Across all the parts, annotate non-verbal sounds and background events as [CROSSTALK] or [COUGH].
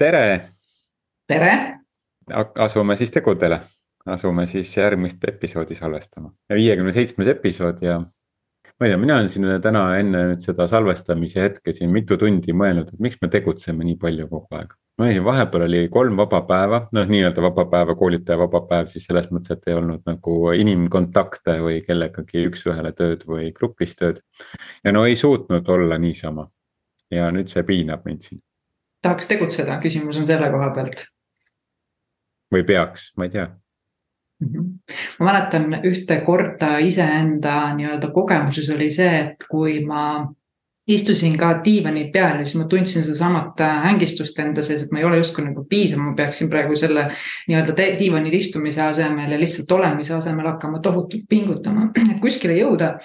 tere. tere. asume siis tegudele, asume siis järgmist episoodi salvestama, viiekümne seitsmes episood ja. ma ei tea, mina olen siin täna enne nüüd seda salvestamise hetke siin mitu tundi mõelnud, et miks me tegutseme nii palju kogu aeg. ma ei tea, vahepeal oli kolm vaba päeva, noh, nii-öelda vaba päeva, koolitaja vaba päev siis selles mõttes, et ei olnud nagu inimkontakte või kellegagi üks-ühele tööd või grupis tööd. ja no ei suutnud olla niisama. ja nüüd see piinab mind siin tahaks tegutseda, küsimus on selle koha pealt. või peaks, ma ei tea. -hmm. ma mäletan ühte korda iseenda nii-öelda kogemuses oli see, et kui ma istusin ka diivani peal ja siis ma tundsin sedasamat ängistust enda sees, et ma ei ole justkui nagu piisav, ma peaksin praegu selle nii-öelda diivanil istumise asemel ja lihtsalt olemise asemel hakkama tohutult pingutama, et kuskile jõuda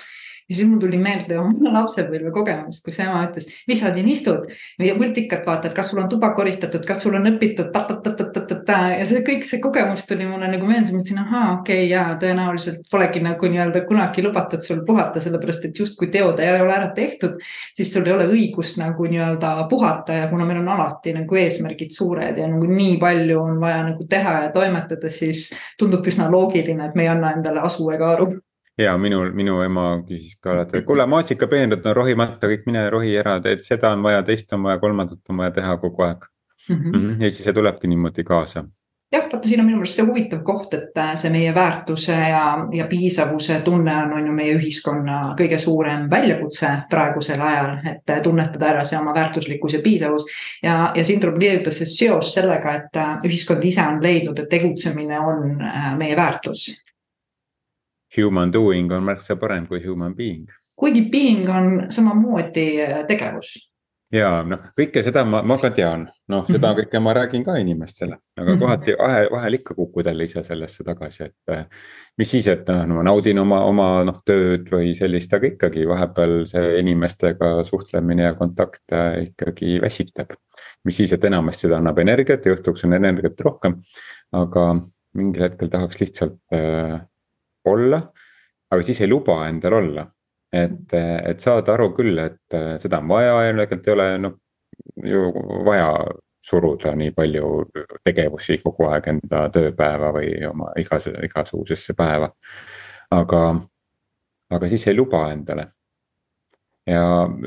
ja siis mul tuli meelde [LAUGHS] oma lapsepõlve kogemus, kus ema ütles, mis sa siin istud ja multikat vaatad, kas sul on tuba koristatud, kas sul on õpitud ta-ta-ta-ta-ta-ta ja see kõik see kogemus tuli mulle nagu meelde, mõtlesin, ahaa, okei okay,, jaa, tõenäoliselt polegi nagu nii-öelda kunagi lubatud sul puhata, sellepärast et justkui teod ei ole ära tehtud. siis sul ei ole õigust nagu nii-öelda puhata ja kuna meil on alati nagu eesmärgid suured ja nagu nii palju on vaja nagu teha ja toimetada, siis tundub üsna loogiline, et me ei anna endale asu ega aru ja minul, minu ema küsis ka alati, et kuule, maasikapeenrad on rohimata, kõik mine rohi ära, teed seda on vaja, teist on vaja, kolmandat on vaja teha kogu aeg mm. -hmm. ja siis see tulebki niimoodi kaasa jah, vaata, siin on minu meelest see huvitav koht, et äh, see meie väärtuse ja, ja piisavuse tunne on, on ju meie ühiskonna kõige suurem väljakutse praegusel ajal, et äh, tunnetada ära see oma väärtuslikkus ja piisavus. ja, ja siin tuleb leida see seos sellega, et äh, ühiskond ise on leidnud, et tegutsemine on meie väärtus human doing on märksa parem kui human being. kuigi being on samamoodi äh, tegevus. ja noh, kõike seda ma, ma ka tean, noh, seda mhm. kõike ma räägin ka inimestele, aga mm -hmm. kohati vahel, vahel ikka kukud jälle ise sellesse tagasi, et. Äh, mis siis, et noh, ma naudin oma, oma noh tööd või sellist, aga ikkagi vahepeal see inimestega suhtlemine ja kontakt äh, ikkagi väsitab. mis siis, et enamasti seda annab energiat ja õhtuks on energiat rohkem, aga mingil hetkel tahaks lihtsalt äh, olla, aga siis ei luba endal olla. et, et saada aru küll, et seda on vaja ja tegelikult ei ole noh, ju vaja suruda nii palju tegevusi kogu aeg enda tööpäeva või oma igas, igasugusesse päeva. aga, aga siis ei luba endale ja,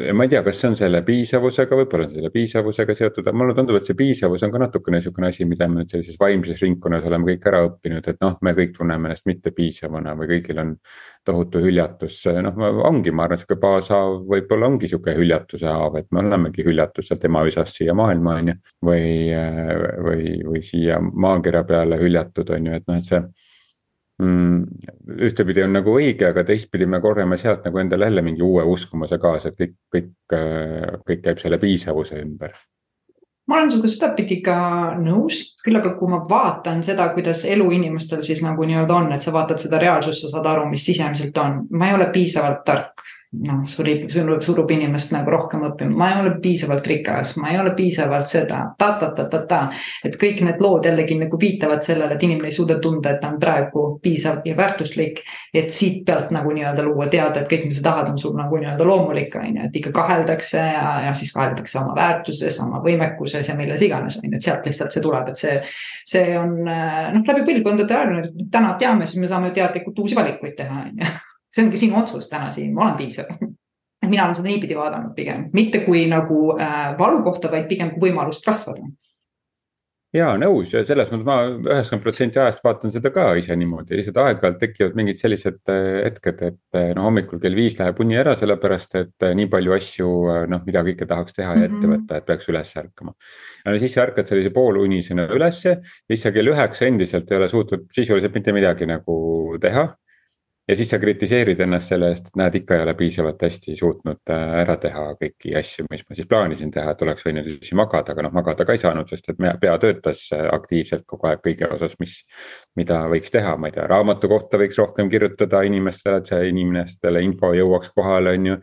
ja ma ei tea, kas see on selle piisavusega, võib-olla on selle piisavusega seotud, aga mulle tundub, et see piisavus on ka natukene sihukene asi, mida me nüüd sellises vaimses ringkonnas oleme kõik ära õppinud, et noh, me kõik tunneme ennast mittepiisavana või kõigil on. tohutu hüljatus, noh ongi, ma arvan, sihuke baashaav võib-olla ongi sihuke hüljatuse haav, et me olemegi hüljatus sealt emaisast siia maailma, on ju. või, või, või siia maakera peale hüljatud, on ju, et noh, et see. Ühtepidi on nagu õige, aga teistpidi me korjame sealt nagu endale jälle mingi uue uskumuse kaasa, et kõik, kõik, kõik käib selle piisavuse ümber. Ma olen sinuga sedapidi ka nõus, küll aga kui ma vaatan seda, kuidas elu inimestel siis nagu nii-öelda on, et sa vaatad seda reaalsust, sa saad aru, mis sisemiselt on, ma ei ole piisavalt tark noh, surib, surub, surub inimest nagu rohkem õppima, ma ei ole piisavalt rikas, ma ei ole piisavalt seda ta, ta, ta, ta, ta. et kõik need lood jällegi nagu viitavad sellele, et inimene ei suuda tunda, et ta on praegu piisav ja väärtuslik. et siit pealt nagu nii-öelda luua teada, et kõik, mis sa tahad, on sul nagu nii-öelda loomulik, on ju, et ikka kaheldakse ja, ja siis kaheldakse oma väärtuses, oma võimekuses ja milles iganes, on ju, et sealt lihtsalt see tuleb, et see. see on noh, läbi põlvkondade arenenud, täna teame, siis me saame teadlikult uusi valikuid teha, on ju see ongi sinu otsus täna siin, ma olen piisav. et mina olen seda niipidi vaadanud pigem, mitte kui nagu äh, valu kohta, vaid pigem kui võimalust kasvada ja nõus ja selles mõttes ma üheksakümmend protsenti ajast vaatan seda ka ise niimoodi, lihtsalt aeg-ajalt tekivad mingid sellised äh, hetked, et äh, noh, hommikul kell viis läheb uni ära, sellepärast et äh, nii palju asju noh, mida kõike tahaks teha ja ette mhm. võtta, et peaks üles ärkama. no siis sa ärkad sellise poolunisena ülesse, siis sa kell üheksa endiselt ei ole suutnud sisuliselt mitte midagi nagu teha ja siis sa kritiseerid ennast selle eest, et näed, ikka ei ole piisavalt hästi suutnud äh, ära teha kõiki asju, mis ma siis plaanisin teha, et oleks võinud üldse magada, aga noh, magada ka ei saanud, sest et pea töötas äh, aktiivselt kogu aeg kõige osas, mis. mida võiks teha, ma ei tea, raamatu kohta võiks rohkem kirjutada inimestele, et see inimestele info jõuaks kohale, on ju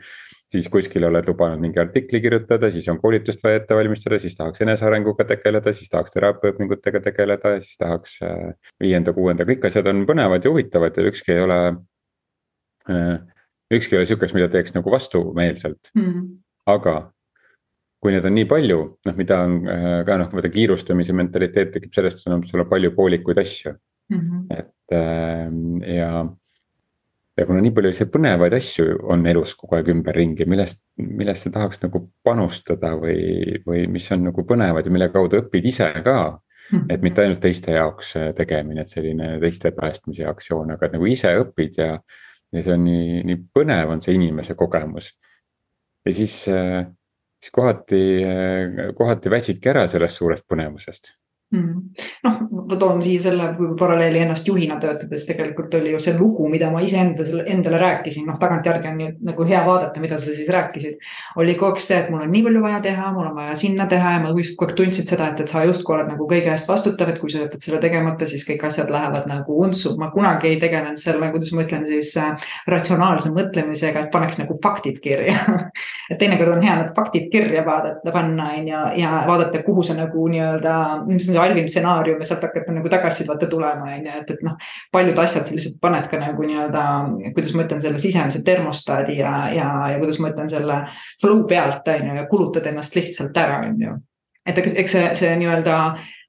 siis kuskil oled lubanud mingi artikli kirjutada, siis on koolitust vaja ette valmistada, siis tahaks enesearenguga tegeleda, siis tahaks teraapiaõpingutega tegeleda ja siis tahaks äh, viienda, kuuenda, kõik asjad on põnevad ja huvitavad ja ükski ei ole ükski ei ole sihukest, mida teeks nagu vastumeelselt mm, -hmm. aga kui neid on nii palju, noh, mida on äh, ka noh, vaata kiirustamise mentaliteet tekib sellest, et sul on palju poolikuid asju mm. -hmm. et äh, ja, ja kuna nii palju selliseid põnevaid asju on elus kogu aeg ümberringi, millest, millesse tahaks nagu panustada või, või mis on nagu põnevad ja mille kaudu õpid ise ka mm. -hmm. et mitte ainult teiste jaoks äh, tegemine, et selline teiste päästmise aktsioon, aga et nagu ise õpid ja. Ja see on nii, nii põnev on see inimese kogemus. ja siis äh, siis kohati, kohati väsidki ära sellest suurest põnevusest. Noh, ma toon siia selle paralleeli ennast juhina töötades, tegelikult oli ju see lugu, mida ma iseenda, endale rääkisin, noh tagantjärgi on ju nagu hea vaadata, mida sa siis rääkisid. oli kogu aeg see, et mul on nii palju vaja teha, mul on vaja sinna teha ja ma kogu aeg tundsin seda, et, et sa justkui oled nagu kõige eest vastutav, et kui sa jätad selle tegemata, siis kõik asjad lähevad nagu untsu. ma kunagi ei tegelenud selle, kuidas ma ütlen siis äh, ratsionaalse mõtlemisega, et paneks nagu faktid kirja [LAUGHS] et teinekord on hea need faktid kirja vaadata, panna on ju ja vaadata, kuhu sa nagu nii-öelda, mis see halvim stsenaarium ja sealt hakata nagu tagasisivaate tulema, on ju, et, et noh. paljud asjad sa lihtsalt paned ka nagu nii-öelda, kuidas ma ütlen, selle sisemise termostaadi ja, ja, ja kuidas ma ütlen selle suu pealt, on ju, ja kulutad ennast lihtsalt ära, on ju. Et eks, eks see, see nii-öelda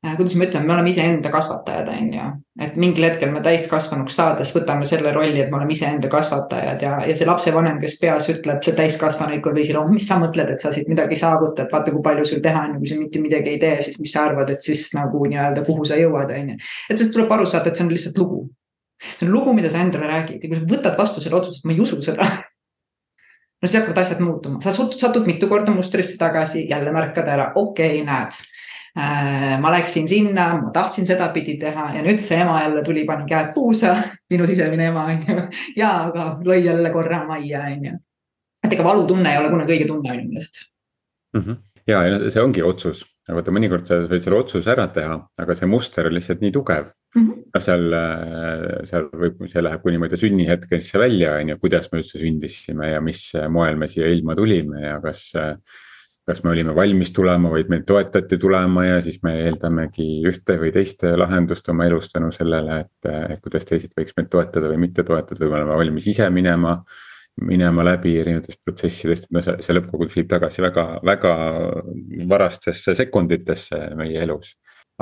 Äh, kuidas ma ütlen, me oleme iseenda kasvatajad, on ju. et mingil hetkel me täiskasvanuks saades võtame selle rolli, et me oleme iseenda kasvatajad ja, ja see lapsevanem, kes peas ütleb, see täiskasvanulikul viisil, oh, mis sa mõtled, et sa siit midagi saavutad, vaata, kui palju sul teha on ja kui sa mitte midagi ei tee, siis mis sa arvad, et siis nagu nii-öelda, kuhu sa jõuad, on ju. et sellest tuleb aru saada, et see on lihtsalt lugu. see on lugu, mida sa endale räägid ja kui sa võtad vastu selle otsuse, et ma ei usu seda [LAUGHS] no siis hakkavad asjad muutuma, sa satud mitu korda mustrisse tagasi, jälle märkad ära, okei okay,, näed Äh, ma läksin sinna, ma tahtsin sedapidi teha ja nüüd see ema jälle tuli, pani käed puusa, [LAUGHS] minu sisemine ema on ju. [LAUGHS] ja, aga lõi jälle korra majja, on ju. et ega valutunne ei ole kunagi õige tunne minu meelest mm. -hmm. Ja, ja see ongi otsus, aga vaata mõnikord sa võid selle otsuse ära teha, aga see muster on lihtsalt nii tugev mm. -hmm. noh, seal, seal võib, see läheb kuni tea sünnihetkesse välja, on ju, kuidas me üldse sündisime ja mis moel me siia ilma tulime ja kas kas me olime valmis tulema, vaid meid toetati tulema ja siis me eeldamegi ühte või teist lahendust oma elus tänu sellele, et, et kuidas teised võiks meid toetada või mitte toetada või me oleme valmis ise minema. Minema läbi erinevatest protsessidest, no see, see lõppkokkuvõttes viib tagasi väga, väga varastesse sekunditesse meie elus,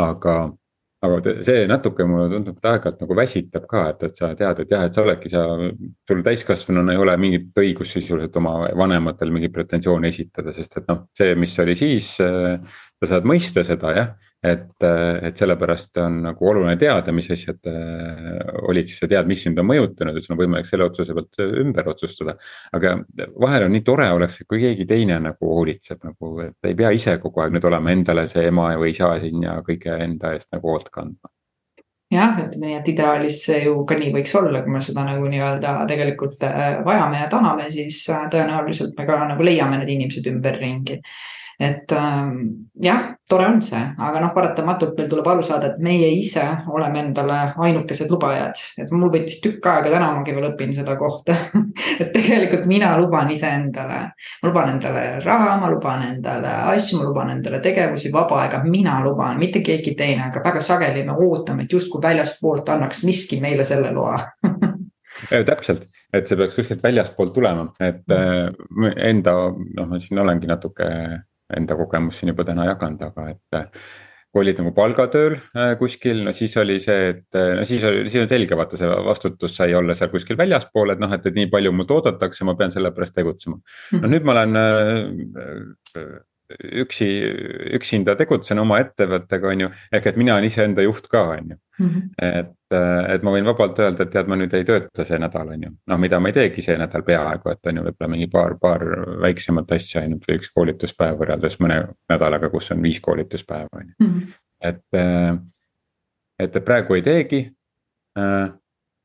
aga aga see natuke mulle tundub, et aeg-ajalt nagu väsitab ka, et, et sa tead, et jah, et sa oledki, sa, sul täiskasvanuna ei ole mingit õigust sisuliselt oma vanematel mingeid pretensioone esitada, sest et noh, see, mis oli siis. Sa saad mõista seda jah, et, et sellepärast on nagu oluline teada, mis asjad olid, siis sa tead, mis sind on mõjutanud ja sul on võimalik selle otsuse pealt ümber otsustada. aga vahel on nii tore oleks, kui keegi teine nagu hoolitseb nagu, et ei pea ise kogu aeg nüüd olema endale see ema või isa siin ja kõige enda eest nagu hoolt kandma jah, ütleme nii, et ideaalis see ju ka nii võiks olla, kui me seda nagu nii-öelda tegelikult äh, vajame ja tahame, siis äh, tõenäoliselt me ka nagu leiame need inimesed ümberringi et ähm, jah, tore on see, aga noh, paratamatult meil tuleb aru saada, et meie ise oleme endale ainukesed lubajad, et mul võttis tükk aega, täna magi veel õpin seda kohta. [LAUGHS] Et tegelikult mina luban iseendale, ma luban endale raha, ma luban endale asju, ma luban endale tegevusi, vaba aega, mina luban, mitte keegi teine, aga väga sageli me ootame, et justkui väljaspoolt annaks miski meile selle loa. Täpselt, et see peaks kuskilt väljaspoolt tulema, et mm. äh, enda, noh, ma siin olengi natuke enda kogemust siin juba täna jaganud, aga et äh, kui olid nagu palgatööl äh, kuskil, no siis oli see, et äh, no siis oli, siis on selge, vaata see vastutus sai olla seal kuskil väljaspool, et noh, et, et nii palju mult oodatakse, ma pean selle pärast tegutsema. no nüüd ma olen üksi, üksinda tegutsen oma ettevõttega, on ju, ehk et mina olen iseenda juht ka, on ju. Mhm. et, et ma võin vabalt öelda, et tead, ma nüüd ei tööta see nädal, on ju, noh, mida ma ei teegi see nädal peaaegu, et on ju, võib-olla mingi paar, paar väiksemat asja ainult või üks koolituspäev võrreldes mõne nädalaga, kus on viis koolituspäeva, on ju. Mhm. et, et praegu ei teegi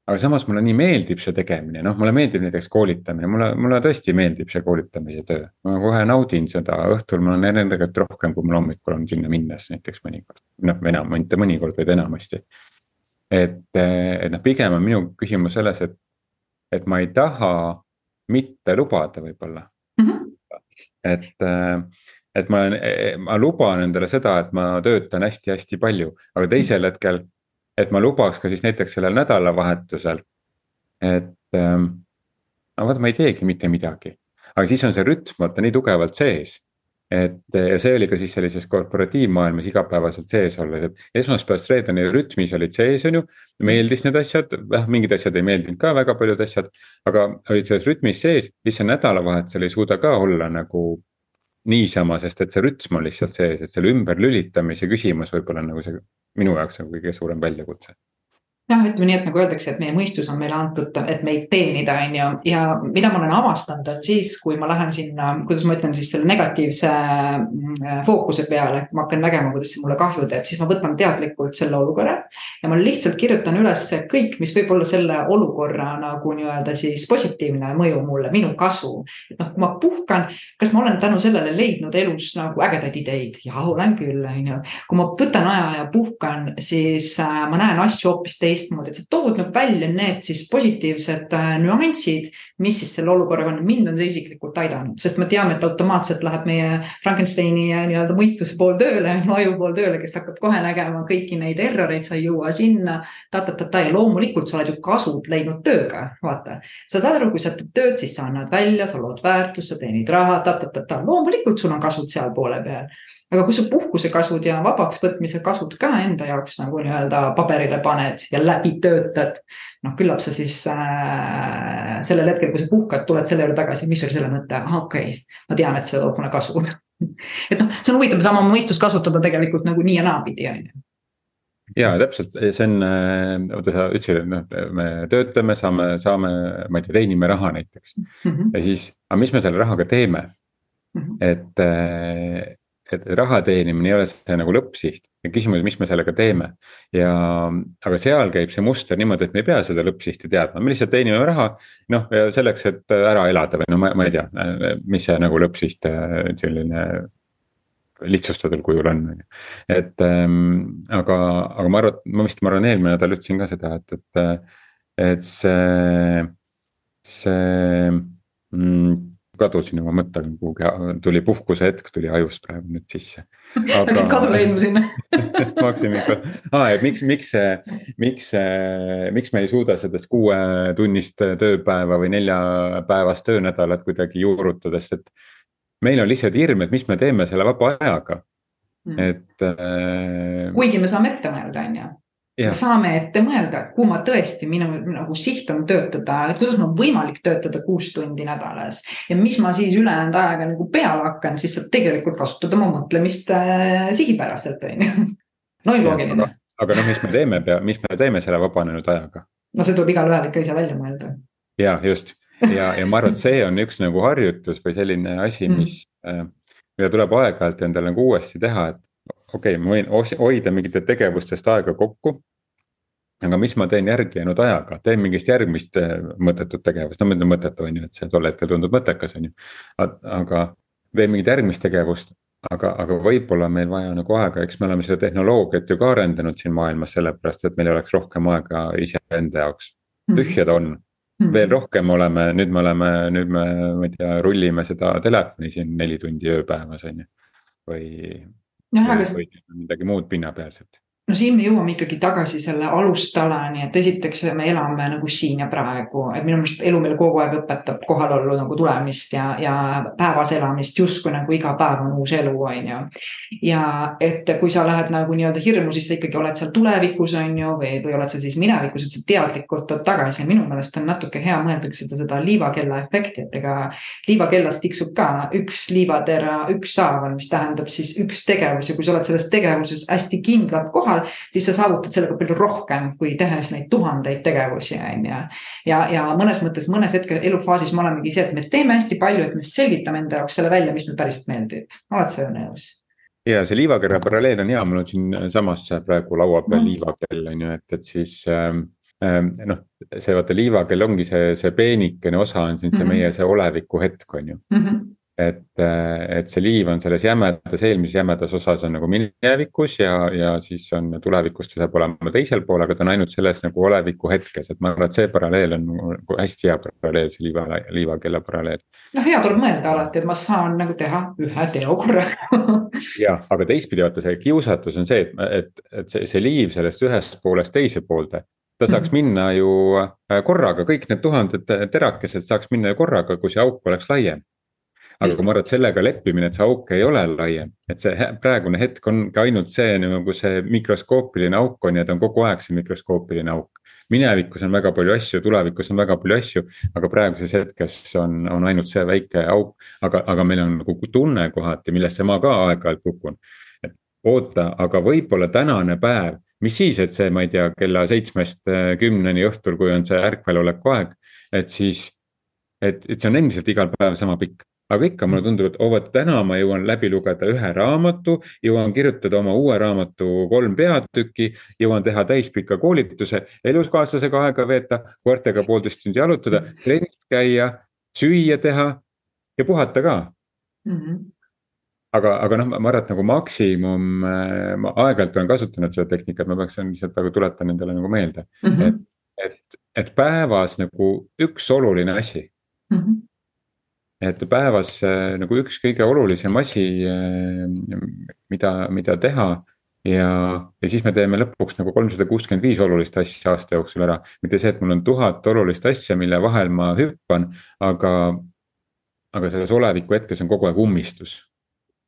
aga samas mulle nii meeldib see tegemine, noh, mulle meeldib näiteks koolitamine, mulle, mulle tõesti meeldib see koolitamise töö. ma kohe naudin seda, õhtul mul on energiat rohkem, kui mul hommikul on sinna minnes näiteks mõnikord. noh, enam, mitte mõnikord, vaid enamasti. Et, et noh, pigem on minu küsimus selles, et, et ma ei taha mitte lubada võib-olla mm. -hmm. et et ma, ma luban endale seda, et ma töötan hästi-hästi palju, aga teisel hetkel et ma lubaks ka siis näiteks sellel nädalavahetusel. et ähm, no vaata, ma ei teegi mitte midagi, aga siis on see rütm vaata nii tugevalt sees. Et ja see oli ka siis sellises korporatiivmaailmas igapäevaselt sees olles, et esmaspäevast reedeni rütmis olid sees, on ju. meeldis need asjad, noh mingid asjad ei meeldinud ka väga paljud asjad, aga olid selles rütmis sees, siis see nädalavahetusel ei suuda ka olla nagu niisama, sest et see rütm on lihtsalt sees, et selle ümberlülitamise küsimus võib-olla nagu see minu jaoks on kõige suurem väljakutse jah, ütleme nii, et nagu öeldakse, et meie mõistus on meile antud, et meid teenida, on ju, ja mida ma olen avastanud, on siis, kui ma lähen sinna, kuidas ma ütlen siis selle negatiivse mm, fookuse peale, ma hakkan nägema, kuidas see mulle kahju teeb, siis ma võtan teadlikult selle olukorra. ja ma lihtsalt kirjutan üles kõik, mis võib olla selle olukorra nagu nii-öelda siis positiivne mõju mulle, minu kasu. et noh, kui ma puhkan, kas ma olen tänu sellele leidnud elus nagu ägedaid ideid? jah, olen küll, on ju. kui ma võtan aja ja puhkan, siis äh, ma näen asju hoopis teistmoodi teistmoodi, et sa tood nagu välja need siis positiivsed äh, nüansid, mis siis selle olukorraga on, mind on see isiklikult aidanud, sest me teame, et automaatselt läheb meie Frankensteini äh, nii-öelda mõistuse pool tööle, [LAUGHS] aju pool tööle, kes hakkab kohe nägema kõiki neid erroreid, sa ei jõua sinna. ta-ta-ta-ta ja loomulikult sa oled ju kasud leidnud tööga, vaata. sa saad aru, kui sa teed tööd, siis sa annad välja, sa lood väärtust, sa teenid raha ta,, ta-ta-ta-ta, loomulikult sul on kasud seal poole peal aga kui sa puhkusekasud ja vabaks võtmise kasud ka enda jaoks nagu nii-öelda paberile paned ja läbi töötad. noh, küllap sa siis äh, sellel hetkel, kui sa puhkad, tuled selle juurde tagasi, mis oli selle mõte, ahah, okei okay., ma tean, et see toob mulle kasu [LAUGHS] et noh, see on huvitav, oma mõistust kasutada tegelikult nagu nii ja naapidi, on ju ja täpselt, see on, äh, vaata sa ütlesid, et noh, me töötame, saame, saame, ma ei tea, teenime raha näiteks mm. -hmm. ja siis, aga mis me selle rahaga teeme mm? -hmm. et, äh, et raha teenimine ei ole see nagu lõppsiht ja küsimus, mis me sellega teeme. ja, aga seal käib see muster niimoodi, et me ei pea seda lõppsihti teadma, me lihtsalt teenime raha. noh, selleks, et ära elada või no ma, ma ei tea, mis see nagu lõppsiht selline lihtsustatud kujul on, on ju. et ähm, aga, aga ma arvan, ma vist, ma arvan, eelmine nädal ütlesin ka seda, et, et, et see, see mm, kadusin oma mõttega kuhugi, tuli puhkuse hetk tuli ajust praegu nüüd sisse. Läksid kasu leidma sinna [LAUGHS] ma hakkasin ikka, aa, et miks, miks see, miks, miks me ei suuda sellest kuuetunnist tööpäeva või neljapäevast töönädalat kuidagi juurutada, sest et. meil on lihtsalt hirm, et mis me teeme selle vaba ajaga, mm. et äh.... kuigi me saame ette mõelda, on ju me saame ette mõelda, kuhu ma tõesti, minu nagu siht on töötada, et kuidas mul on võimalik töötada kuus tundi nädalas. ja mis ma siis ülejäänud ajaga nagu peale hakkan, siis saab tegelikult kasutada oma mõtlemist äh, sihipäraselt, on ju. no loogiline. aga noh, mis me teeme, mis me teeme selle vabanenud ajaga? no see tuleb igalühel ikka ise välja mõelda. ja just ja, ja ma arvan, et see on üks nagu harjutus või selline asi, mm. mis mm., mida tuleb aeg-ajalt endale nagu uuesti teha, et okei okay,, ma võin hoida mingitest tegevustest aega kokku. Aga mis ma teen järgi jäänud ajaga, teen mingist järgmist äh, mõttetut tegevust, no mitte mõttetu on ju, et see tol hetkel tundub mõttekas, on ju. aga teen mingit järgmist tegevust, aga, aga võib-olla on meil vaja nagu aega, eks me oleme seda tehnoloogiat ju ka arendanud siin maailmas sellepärast, et meil oleks rohkem aega iseenda jaoks. Mhm. tühjad on mm, -hmm. veel rohkem oleme, nüüd me oleme, nüüd me, ma ei tea, rullime seda telefoni siin neli tundi ööpäevas on ju. või või midagi muud pinnapealset no siin me jõuame ikkagi tagasi selle alustalani, et esiteks me elame nagu siin ja praegu, et minu meelest elu meile kogu aeg õpetab kohalollu nagu tulemist ja, ja päevas elamist justkui nagu iga päev on uus elu, on ju. ja et kui sa lähed nagu nii-öelda hirmu, siis sa ikkagi oled seal tulevikus, on ju, või, või oled sa siis minevikus, et sa teadlikult tood tagasi. Ja minu meelest on natuke hea mõelda seda, seda liivakella efekti, et ega liivakellas tiksub ka üks liivatera ükshaaval, mis tähendab siis üks tegevus. Ja kui sa oled selles tegevuses hästi kindlalt kohal, ajal, siis sa saavutad sellega palju rohkem, kui tehes neid tuhandeid tegevusi, on ju. ja, ja mõnes mõttes mõnes hetkel elufaasis me olemegi see, et me teeme hästi palju, et me selgitame enda jaoks selle välja, mis meile päriselt meeldib. oled sa ju nõus? ja see liivakera paralleel on hea, mul on siinsamas praegu laua peal mm. liivakell on ju, et, et siis ähm, ähm noh, see vaata liivakell ongi see, see peenikene osa on siin see mm -hmm. meie see oleviku hetk on ju mm. -hmm et, et see liiv on selles jämedas, eelmises jämedas osas on nagu minevikus ja, ja siis on tulevikus ta saab olema teisel pool, aga ta on ainult selles nagu oleviku hetkes, et ma arvan, et see paralleel on nagu hästi hea paralleel, see liiva, liivakella paralleel. noh, hea tuleb mõelda alati, et ma saan nagu teha ühe teo korraga [LAUGHS] jah, aga teistpidi vaata see kiusatus on see, et, et, et see, see liiv sellest ühest poolest teise poolde ta saaks mhm. minna ju äh, korraga, kõik need tuhanded terakesed saaks minna ju korraga, kui see auk oleks laiem aga kui ma arvan, et sellega leppimine, et see auk ei ole laiem, et see praegune hetk ongi ainult see nagu see mikroskoopiline auk on ja ta on kogu aeg see mikroskoopiline auk. minevikus on väga palju asju, tulevikus on väga palju asju, aga praeguses hetkes on, on ainult see väike auk. aga, aga meil on nagu tunne kohati, millesse ma ka aeg-ajalt kukun. et oota, aga võib-olla tänane päev mis siis, et see, ma ei tea, kella seitsmest äh, kümneni õhtul, kui on see ärkveloleku aeg, et siis. et, et see on endiselt igal päeval sama pikk, aga ikka mulle tundub, et oo oh, vot täna ma jõuan läbi lugeda ühe raamatu, jõuan kirjutada oma uue raamatu kolm peatükki, jõuan teha täispika koolituse, eluskaaslasega aega veeta, koertega poolteist tundi jalutada, trennis käia, süüa teha ja puhata ka mm. -hmm aga, aga noh, ma arvan, et nagu maksimum, äh, ma aeg-ajalt olen kasutanud seda tehnikat, ma peaksin lihtsalt praegu tuletan endale nagu meelde mm. -hmm. et, et, et päevas nagu üks oluline asi mm. -hmm. Et päevas äh, nagu üks kõige olulisem asi, äh, mida, mida teha ja, ja siis me teeme lõpuks nagu kolmsada kuuskümmend viis olulist asja aasta jooksul ära. mitte see, et mul on tuhat olulist asja, mille vahel ma hüppan, aga, aga selles oleviku hetkes on kogu aeg ummistus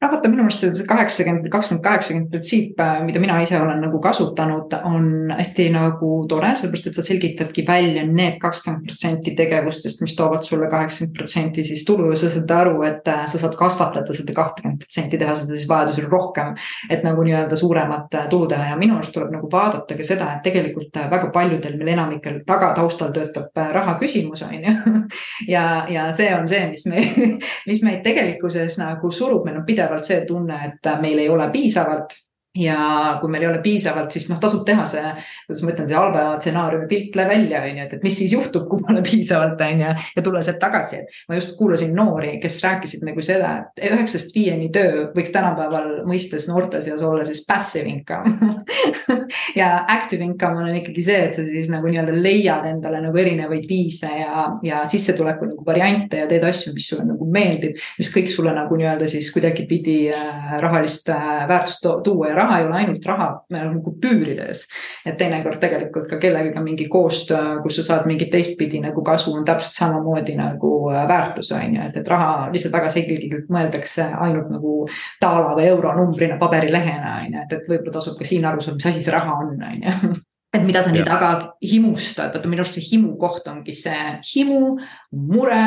noh, vaata minu meelest see kaheksakümmend, kakskümmend, kaheksakümmend printsiip, äh, mida mina ise olen nagu kasutanud, on hästi nagu tore, sellepärast et sa selgitadki välja need kakskümmend protsenti tegevustest, mis toovad sulle kaheksakümmend protsenti siis tulu ja sa saad aru, et äh, sa saad kasvatada seda kahtekümmet protsenti, teha seda siis vajadusel rohkem. et nagu nii-öelda suuremat äh, tulu teha ja minu arust tuleb nagu vaadata ka seda, et tegelikult väga paljudel meil enamikel taga taustal töötab raha küsimus, on ju. [LAUGHS] [LAUGHS] ja, ja see on see, mis me, [LAUGHS] mis meid tegelikkuses nagu surub, meil on pidev pidevalt see tunne, et meil ei ole piisavalt. Ja kui meil ei ole piisavalt, siis noh, tasub teha see, kuidas ma ütlen, see halva stsenaariumi pilt välja, on ju, et, et mis siis juhtub, kui pole [LAUGHS] piisavalt, on ju. ja tulla sealt tagasi, et ma just kuulasin noori, kes rääkisid nagu seda, et üheksast viieni töö võiks tänapäeval mõistes noorte seas olla siis passive income [LAUGHS] ja active income on ikkagi see, et sa siis nagu nii-öelda leiad endale nagu erinevaid viise ja, ja sissetuleku nagu variante ja teed asju, mis sulle nagu meeldib. mis kõik sulle nagu nii-öelda siis kuidagipidi äh, rahalist äh, väärtust tuua ja raha ei ole ainult raha nagu püürides. et teinekord tegelikult ka kellegagi mingi koostöö, kus sa saad mingit teistpidi nagu kasu, on täpselt samamoodi nagu äh, väärtus on ju, et, et raha lihtsalt väga selgelt mõeldakse ainult nagu daala või euronumbrina paberilehena on ju, et, et võib-olla tasub ka siin aru saada, mis asi see raha on, on ju. Et mida ta nii taga himustab, vaata minu arust see himu koht ongi see himu, mure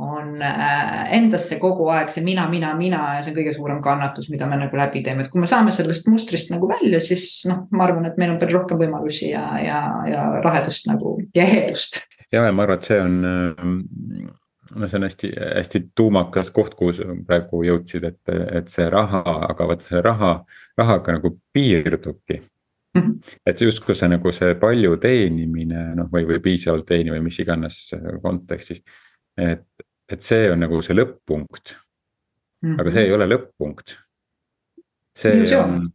on äh, endasse kogu aeg see mina, mina, mina ja see on kõige suurem kannatus, mida me nagu läbi teeme, et kui me saame sellest mustrist nagu välja, siis noh, ma arvan, et meil on palju rohkem võimalusi ja, ja, ja lahedust nagu ja ehedust. ja, ja ma arvan, et see on no see on hästi, hästi tuumakas koht, kuhu sa praegu jõudsid, et, et see raha, aga vaata see raha, rahaga nagu piirdubki -hmm. et justkui see nagu see palju teenimine noh, või, või piisavalt teenimine, mis iganes kontekstis. et, et see on nagu see lõpp-punkt aga see ei ole lõpp-punkt. see on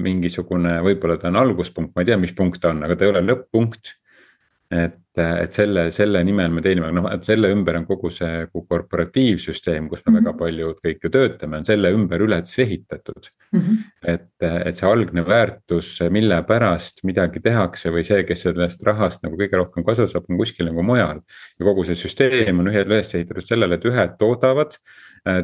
mingisugune, võib-olla ta on alguspunkt, ma ei tea, mis punkt ta on, aga ta ei ole lõpp-punkt et, et selle, selle nimel me teenime, noh, et selle ümber on kogu see kogu korporatiivsüsteem, kus me mm -hmm. väga paljud kõik ju töötame, on selle ümber üles ehitatud mm. -hmm. et, et see algne väärtus, mille pärast midagi tehakse või see, kes sellest rahast nagu kõige rohkem kasu saab, on kuskil nagu mujal. ja kogu see süsteem on ühe üles ehitatud sellele, et ühed toodavad,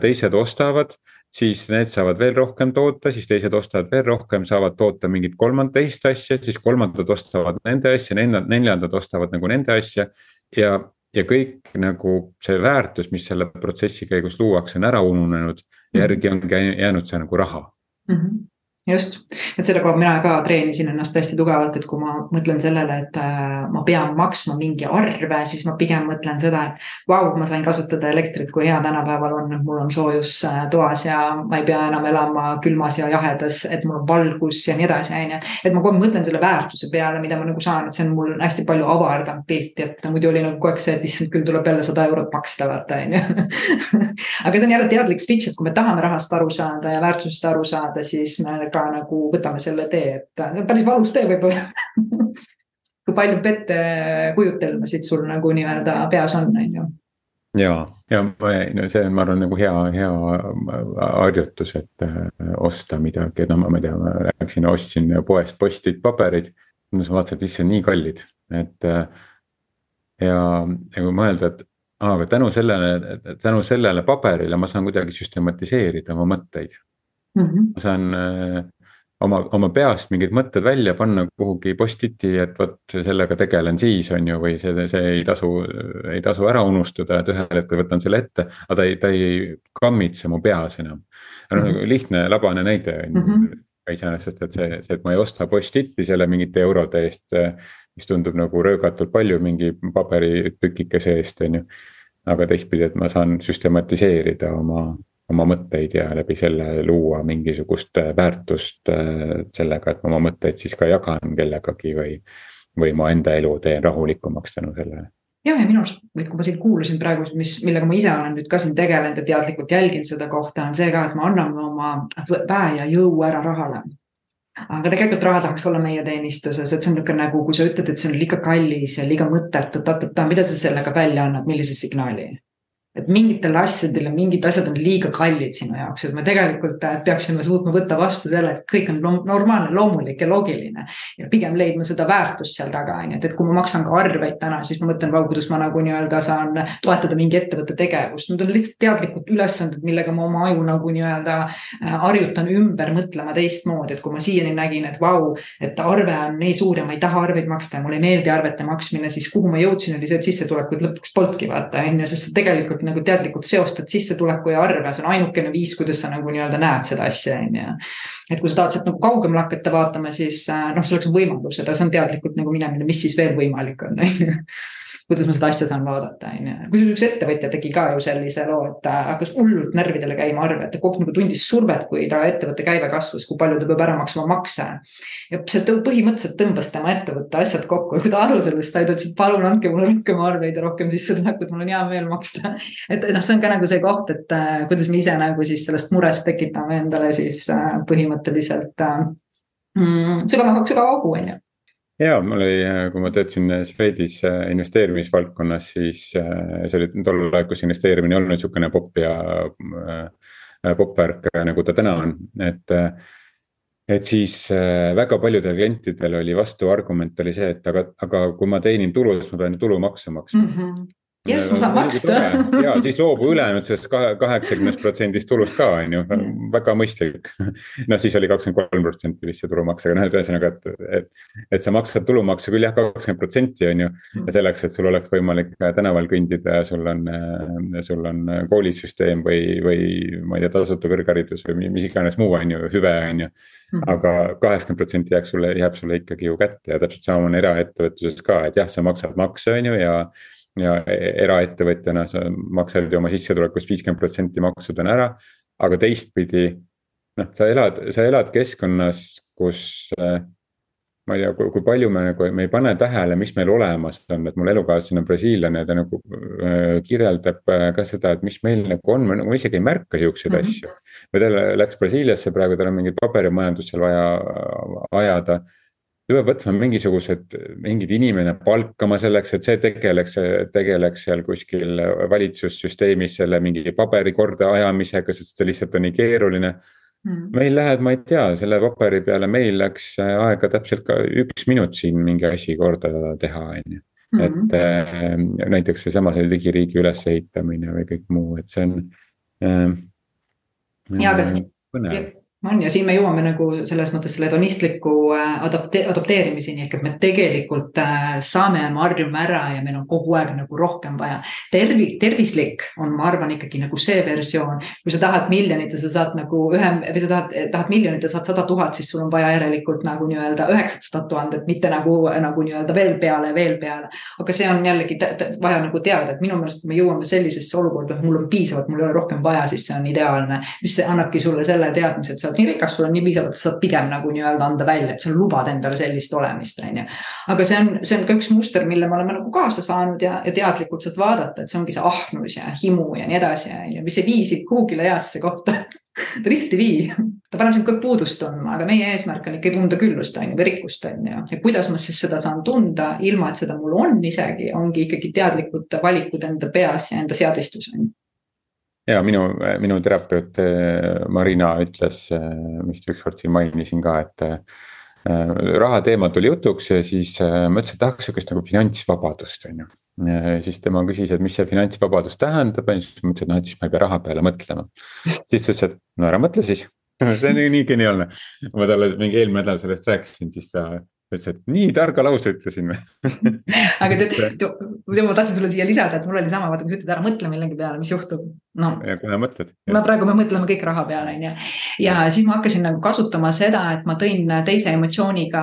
teised ostavad siis need saavad veel rohkem toota, siis teised ostavad veel rohkem, saavad toota mingit kolmandat teist asja, siis kolmandad ostavad nende asja, neljandad ostavad nagu nende asja. ja, ja kõik nagu see väärtus, mis selle protsessi käigus luuakse, on ära ununenud, järgi ongi jäänud see nagu raha mm. -hmm just, et selle koha mina ka treenisin ennast hästi tugevalt, et kui ma mõtlen sellele, et äh, ma pean maksma mingi arve, siis ma pigem mõtlen seda, et vau, ma sain kasutada elektrit, kui hea tänapäeval on, et mul on soojus äh, toas ja ma ei pea enam elama külmas ja jahedas, et mul on valgus ja nii edasi, on ju. et ma kogu aeg mõtlen selle väärtuse peale, mida ma nagu saan, et see on mul hästi palju avardanud pilti, et muidu oli nagu kogu aeg see, et issand, küll tuleb jälle sada eurot maksta, vaata on ju. [LAUGHS] aga see on jälle teadlik switch, et kui me tahame rahast aru saada ja väärtusest aru saada, siis me ka ka nagu võtame selle tee, et päris valus tee võib-olla. [LAUGHS] Kui palju pettekujutelmasid sul nagu nii-öelda peas on, on ju? Ja, ja no see on, ma arvan, nagu hea, hea harjutus, et äh, osta midagi, no ma ei tea, ma läksin, ostsin poest postid paberid. no sa vaatasid, issand, nii kallid, et äh, ja, ja kui mõelda, et aga tänu sellele, tänu sellele paberile ma saan kuidagi süstematiseerida oma mõtteid mm. -hmm. ma saan äh, oma, oma peast mingid mõtted välja panna kuhugi post-it'i, et vot sellega tegelen siis, on ju, või see, see ei tasu, ei tasu ära unustada, et ühel hetkel võtan selle ette, aga ta ei, ta ei kammitse mu peas enam. noh, mhm. lihtne labane näide on ju mhm. iseenesest, et see, see, et ma ei osta post-it'i selle mingite eurode eest mis tundub nagu röögatult palju mingi paberitükikese eest, on ju. aga teistpidi, et ma saan süstematiseerida oma, oma mõtteid ja läbi selle luua mingisugust väärtust äh, sellega, et ma oma mõtteid siis ka jagan kellegagi või. või ma enda elu teen rahulikumaks tänu sellele ja, ja minu arust, kui ma sind kuulasin praegu, mis, millega ma ise olen nüüd ka siin tegelenud ja teadlikult jälgin seda kohta, on see ka, et me anname oma väe ja jõu ära rahale aga tegelikult raha tahaks olla meie teenistuses, et see on niisugune nagu, kui sa ütled, et see on liiga kallis ja liiga mõttetu, ta-ta-ta, mida sa sellega välja annad, millise signaali? Et mingitele asjadele, mingid asjad on liiga kallid sinu jaoks, et me tegelikult äh, peaksime suutma võtta vastu selle, et kõik on normaalne, loomulik ja loogiline. ja pigem leidma seda väärtust seal taga, on ju, et, et kui ma maksan ka arveid täna, siis ma mõtlen, vau, kuidas ma nagu nii-öelda saan toetada mingi ettevõtte tegevust. Need on lihtsalt teadlikud ülesanded, millega ma oma aju nagu nii-öelda äh, harjutan ümber mõtlema teistmoodi, et kui ma siiani nägin, et vau, et arve on nii suur ja ma ei taha arveid maksta ja mulle ei meeldi arvete maksmine, siis kuhu ma jõudsin, oli see, et sissetulekuid lõpuks polnudki vaata, on ju, sest tegelikult tegelikult nagu teadlikult seostad sissetuleku ja arve, see on ainukene viis, kuidas sa nagu nii-öelda näed seda asja, on ju. et kui sa tahad sealt nagu kaugemale hakata vaatama, siis äh, noh, selleks on võimalused, aga see on teadlikult nagu minemine, mis siis veel võimalik on, on ju kuidas ma seda asja saan vaadata, on ju. kusjuures üks ettevõtja tegi ka ju sellise loo, et ta hakkas hullult närvidele käima arve, et ta kogu nagu tundis survet, kui ta ettevõtte käive kasvas, kui palju ta peab ära maksma makse. ja see põhimõtteliselt tõmbas tema ettevõtte asjad kokku ja kui ta aru sellest sai, ta ütles, et palun andke mulle rohkem arveid ja rohkem sissetulekut, mul on hea meel maksta. et noh, see on ka nagu see koht, et äh, kuidas me ise nagu siis sellest murest tekitame endale siis äh, põhimõtteliselt äh, mm, sügava, sügava augu, on ju ja mul oli, kui ma töötasin Swedis äh, investeerimisvaldkonnas, siis äh, see oli tol ajal, kus investeerimine ei olnud niisugune popp ja äh, popp värk nagu ta täna on, et. et siis väga paljudel klientidel oli vastuargument oli see, et aga, aga kui ma teenin tulu, siis ma pean ju tulumaksu maksma mm. -hmm jess, ma saan maksta. [LAUGHS] ja siis loobu ülejäänud sellest kaheksakümnest protsendist tulust ka on ju, väga mõistlik. noh, siis oli kakskümmend kolm protsenti vist see tulumaks, aga noh, et ühesõnaga, et, et. et sa maksad tulumaksu küll jah, kakskümmend protsenti on ju. ja selleks, et sul oleks võimalik tänaval kõndida ja sul on, sul on koolisüsteem või, või ma ei tea, tasuta kõrgharidus või mis iganes muu on ju, hüve on ju aga kaheksakümmend protsenti jääb sulle, jääb sulle ikkagi ju kätte ja täpselt sama on eraettevõtluses ka, et jah, sa maksad makse, on ju, ja ja e-, eraettevõtjana sa maksad ju oma sissetulekust viiskümmend protsenti maksudena ära. aga teistpidi noh, sa elad, sa elad keskkonnas, kus äh, ma ei tea, kui palju me nagu, me ei pane tähele, mis meil olemas on, et mul elukaaslane on brasiillane ja ta nagu äh, kirjeldab äh, ka seda, et mis meil nagu on, ma isegi ei märka siukseid mm -hmm. asju. või ta läks Brasiiliasse praegu, tal on mingit paberimajandust seal vaja ajada ta peab võtma mingisugused, mingid inimene palkama selleks, et see tegeleks, tegeleks seal kuskil valitsussüsteemis selle mingi paberi kordaajamisega, sest see lihtsalt on nii keeruline mm.. meil läheb, ma ei tea, selle paberi peale meil läks aega täpselt ka üks minut siin mingi asi korda teha, on ju. et mm. äh, näiteks seesama see digiriigi ülesehitamine või kõik muu, et see on äh,. ja, aga põnev on ja siin me jõuame nagu selles mõttes selle hedonistliku äh, adapte-, adapteerimiseni ehk et me tegelikult äh, saame me harjume ära ja meil on kogu aeg nagu rohkem vaja. tervi-, tervislik on, ma arvan, ikkagi nagu see versioon, kui sa tahad miljonit ja sa saad nagu ühe või sa tahad, tahad miljonit ja saad sada tuhat, siis sul on vaja järelikult nagu nii-öelda üheksasadat tuhandet, mitte nagu, nagu nii-öelda veel peale, veel peale. aga see on jällegi vaja nagu teada, et minu meelest, me jõuame sellisesse olukorda, et mul on piisavalt, mul ei ole rohkem vaja, siis see on ideaalne. mis annabki sulle selle teadmise, et sa oled nii rikas, sul on nii piisavalt, sa saad pigem nagu nii-öelda anda välja, et sa lubad endale sellist olemist, on ju. aga see on, see on ka üks muster, mille me oleme nagu kaasa saanud ja, ja teadlikult saad vaadata, et see ongi see ahnus ja himu ja nii edasi, on ju, mis ei vii sind kuhugile heasse kohta [LAUGHS] ta lihtsalt ei vii, ta paneb sind kogu aeg puudust tundma, aga meie eesmärk on ikka tunda küllust, on ju, või rikkust, on ju. ja kuidas ma siis seda saan tunda, ilma et seda mul on isegi, ongi ikkagi teadlikud valikud enda peas ja enda seadistus, on ju ja minu, minu terapeut eh, Marina ütles, eh, vist ükskord siin mainisin ka, et eh, raha teema tuli jutuks ja siis ma ütlesin, et tahaks sihukest nagu finantsvabadust, on ju. siis tema küsis, et mis see finantsvabadus tähendab ja siis ma ütlesin, et noh, et siis ma ei pea raha peale mõtlema. siis ta ütles, et no ära mõtle siis [LAUGHS] see on nii geniaalne, ma talle mingi eelmine nädal sellest rääkisin, siis ta ütles, et nii targa lause ütlesin [LAUGHS] aga tead, ma tahtsin sulle siia lisada, et mul oli sama, vaata kui sa ütled ära mõtle millegi peale, mis juhtub. No, ja kohe mõtled. no praegu me mõtleme kõik raha peale, on ju. ja siis ma hakkasin nagu kasutama seda, et ma tõin teise emotsiooniga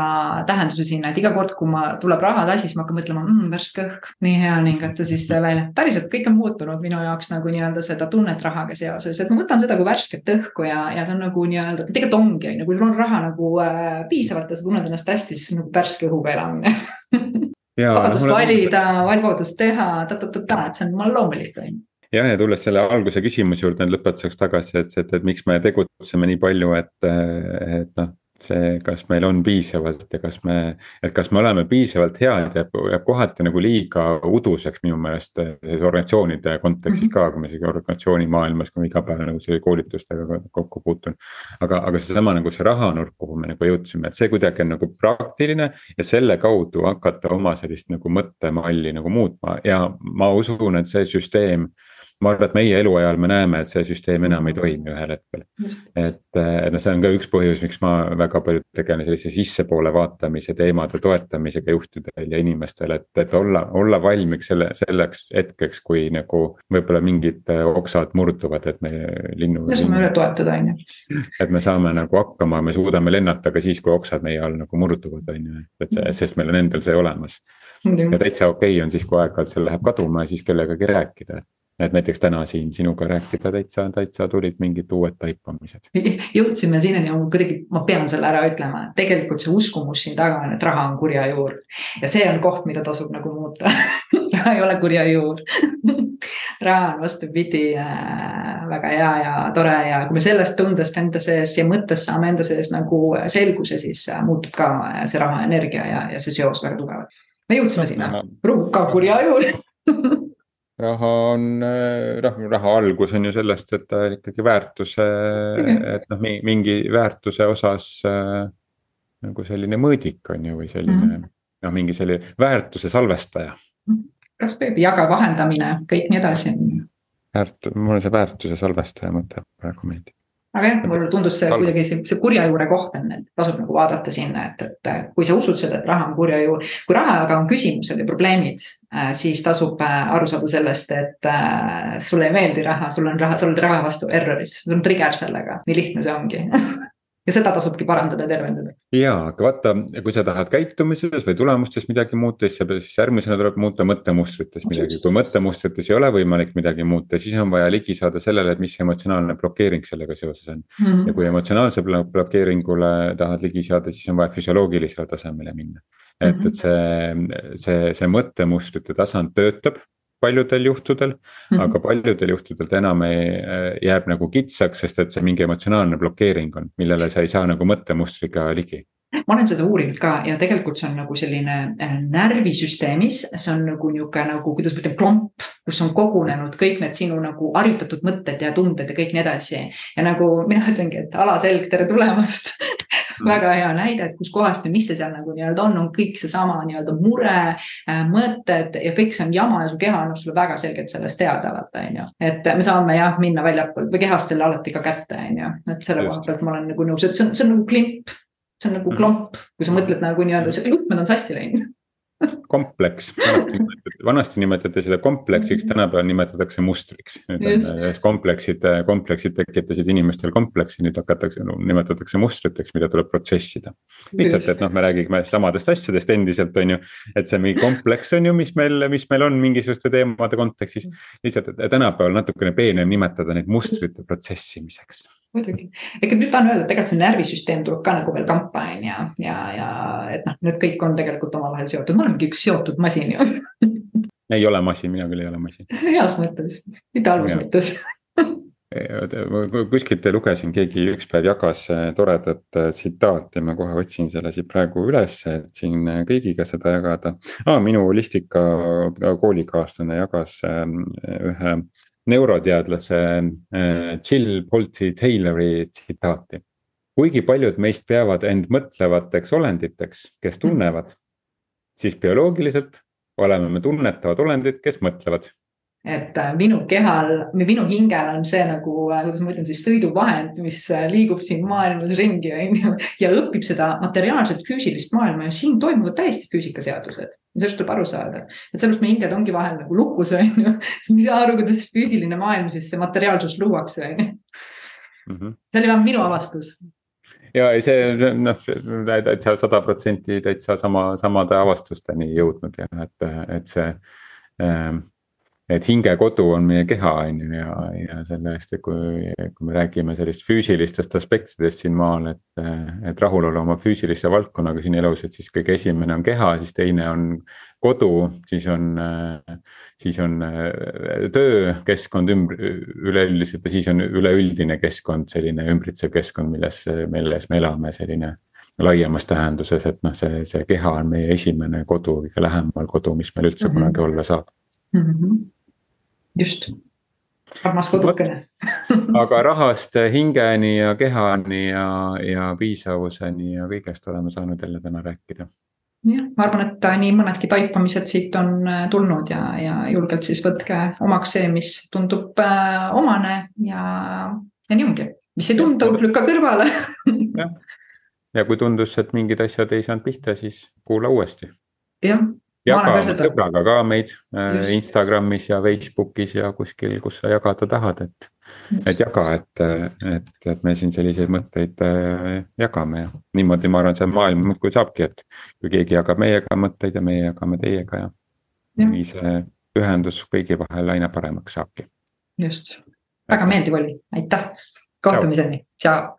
tähenduse sinna, et iga kord, kui ma, tuleb rahatassi, siis ma hakkan mõtlema mmm,, värske õhk, nii hea ning et siis välja. päriselt kõik on muutunud minu jaoks nagu nii-öelda seda tunnet rahaga seoses, et ma võtan seda kui värsket õhku ja, ja ta on nagu nii-öelda, tegelikult ongi, on ju, kui sul on raha nagu äh, piisavalt ja sa tunned ennast hästi, siis nagu värske õhuga elamine [LAUGHS] vabadust valida, vabadust teha ta-ta-ta-ta, et see on loomulik, on ju jah, ja tulles selle alguse küsimuse juurde lõpetuseks tagasi, et, et, et miks me tegutseme nii palju, et, et noh see, kas meil on piisavalt ja kas me, et kas me oleme piisavalt head ja jääb kohati nagu liiga uduseks minu meelest eh, organisatsioonide kontekstis ka, kui ma isegi organisatsiooni maailmas, kui ma iga päev nagu selle koolitustega kokku puutun. aga, aga seesama nagu see rahanurk, kuhu me nagu jõudsime, et see kuidagi on nagu praktiline ja selle kaudu hakata oma sellist nagu mõttemalli nagu muutma ja ma usun, et see süsteem ma arvan, et meie eluajal me näeme, et see süsteem enam ei toimi ühel hetkel. et, et noh, see on ka üks põhjus, miks ma väga palju tegelen sellise sissepoole vaatamise teemade toetamisega juhtidel ja inimestel, et, et olla, olla valmiks selle, selleks hetkeks, kui nagu võib-olla mingid oksad murduvad, et me linnu. me saame üle toetada, on ju. et me saame nagu hakkama, me suudame lennata ka siis, kui oksad meie all nagu murduvad, on ju, et sest meil on endal see olemas. ja täitsa okei okay on siis, kui aeg-ajalt see läheb kaduma ja siis kellegagi rääkida, et et näiteks täna siin sinuga rääkida täitsa, täitsa tulid mingid uued taipamised. jõudsime sinnani, kuidagi ma pean selle ära ütlema, et tegelikult see uskumus siin taga on, et raha on kurja juur. ja see on koht, mida tasub nagu muuta [LAUGHS] raha ei ole kurja juur [LAUGHS] raha on vastupidi äh, väga hea ja tore ja kui me sellest tundest enda sees ja mõttes saame enda sees nagu selguse, siis äh, muutub ka äh, see raha energia ja, ja see seos väga tugevalt. me jõudsime sinna, ka kurja juurde [LAUGHS] raha on, noh raha algus on ju sellest, et ta ikkagi väärtuse mm, -hmm. et noh, mingi väärtuse osas äh, nagu selline mõõdik on ju, või selline mm -hmm. noh, mingi selline väärtuse salvestaja. kas või jaga vahendamine, kõik nii edasi. väärt-, mulle see väärtuse salvestaja mõte praegu meeldib aga jah, mulle tundus see kuidagi see, see kurja juure koht on, et tasub nagu vaadata sinna, et, et kui sa usud seda, et raha on kurja juur. kui raha aga on küsimused ja probleemid, äh, siis tasub äh, aru saada sellest, et äh, sulle ei meeldi raha, sul on raha, sa oled raha vastu erroris, sul on trigger sellega, nii lihtne see ongi [LAUGHS] ja seda tasubki parandada ja tervendada. ja, aga vaata, kui sa tahad käitumises või tulemustes midagi muuta, siis, siis järgmisena tuleb muuta mõttemustrites midagi, kui mõttemustrites ei ole võimalik midagi muuta, siis on vaja ligi saada sellele, et mis emotsionaalne blokeering sellega seoses on mm. -hmm. ja kui emotsionaalse blokeeringule tahad ligi saada, siis on vaja füsioloogilisele tasemele minna. et -hmm. et see, see, see mõttemustrite tasand töötab paljudel juhtudel mm, -hmm. aga paljudel juhtudel ta enam ei, jääb nagu kitsaks, sest et see mingi emotsionaalne blokeering on, millele sa ei saa nagu mõttemustriga ligi ma olen seda uurinud ka ja tegelikult see on nagu selline äh, närvisüsteemis, see on nagu nihuke nagu, kuidas ma ütlen, klomp, kus on kogunenud kõik need sinu nagu harjutatud mõtted ja tunded ja kõik nii edasi. ja nagu mina ütlengi, et alaselg, tere tulemast [LAUGHS] mm. väga hea näide, et kuskohast ja mis see seal nagu nii-öelda on, on kõik seesama nii-öelda mure, äh, mõtted ja kõik see on jama ja su keha annab sulle väga selgelt sellest teada, vaata on ju. et me saame jah, minna väljapoolt või kehast selle alati ka kätte, on ju, et selle koha pealt ma olen nagu nõus, et see on, see on nagu klimp see on nagu mhm. klomp, kui sa mõtled nagu nii-öelda, juhtmed on sassi läinud kompleks, vanasti [LAUGHS] nimetati, vanasti nimetati seda kompleksiks, mhm. tänapäeval nimetatakse mustriks. nüüd on kompleksid, kompleksid tekitasid inimestel kompleksi, nüüd hakatakse no,, nimetatakse mustriteks, mida tuleb protsessida. lihtsalt, et noh, me räägime samadest asjadest endiselt, on ju. et see mingi kompleks on ju, mis meil, mis meil on mingisuguste teemade kontekstis. lihtsalt, et tänapäeval natukene peenem nimetada neid mustrite protsessimiseks muidugi, ega nüüd tahan öelda, et tegelikult see närvisüsteem tuleb ka nagu veel kampa on ju, ja, ja et noh, need kõik on tegelikult omavahel seotud, me olemegi üks seotud masin ju. [LAUGHS] Ei ole masin, mina küll ei ole masin. heas mõttes, mitte halvas mõttes. Kuskilt lugesin, keegi üks päev jagas äh, toredat äh, tsitaati, ma kohe otsin selle siit praegu üles, et siin äh, kõigiga seda jagada. Ah,. minu listika koolikaaslane jagas ühe neuroteadlase Jill Bolte Taylori tsitaati. kuigi paljud meist peavad end mõtlevateks olenditeks, kes tunnevad, siis bioloogiliselt oleme me tunnetavad olendid, kes mõtlevad et äh, minu kehal või minu hingel on see nagu, äh, kuidas ma ütlen siis sõiduvahend, mis äh, liigub siin maailmas ringi, on ju. ja õpib seda materiaalset füüsilist maailma ja siin toimuvad täiesti füüsikaseadused. sellest tuleb aru saada, et sellepärast meie hinged ongi vahel nagu lukus, on ju. [LAUGHS] ei saa aru, kuidas füüsiline maailm siis see materiaalsus luuakse, on ju. Mhm. see oli vähemalt minu avastus ja ei, see noh, täitsa sada protsenti täitsa sama, samade avastusteni jõudnud ja et, et see ähm, et hingekodu on meie keha, on ju, ja, ja selle eest, et kui, kui me räägime sellist füüsilistest aspektidest siin maal, et. et rahulolu oma füüsilise valdkonnaga siin elus, et siis kõige esimene on keha, siis teine on kodu, siis on. siis on töökeskkond ümber, üleüldiselt ja siis on üleüldine keskkond, selline ümbritsev keskkond, milles, milles me elame, selline laiemas tähenduses, et noh, see, see keha on meie esimene kodu, kõige lähemal kodu, mis meil üldse mm -hmm. kunagi olla saab mm. -hmm just, armas kodukene. [LAUGHS] Aga rahast hingeni ja kehani ja, ja piisavuseni ja kõigest oleme saanud jälle täna rääkida. jah, ma arvan, et nii mõnedki taipamised siit on äh, tulnud ja, ja julgelt siis võtke omaks see, mis tundub äh, omane ja, ja nii ongi, mis ei tundu, lükka kõrvale. Ja kui tundus, et mingid asjad ei saanud pihta, siis kuula uuesti. jah jaga sõbraga ka meid äh, Just. Instagramis ja Facebookis ja kuskil, kus sa jagada tahad, et. et jaga, et, et, et me siin selliseid mõtteid äh, jagame ja niimoodi ma arvan, see maailm muudkui saabki, et. kui keegi jagab meiega mõtteid ja meie jagame teiega ja, ja. nii see ühendus kõigi vahel aina paremaks saabki. just, väga meeldiv oli, aitäh, kohtumiseni, tšau.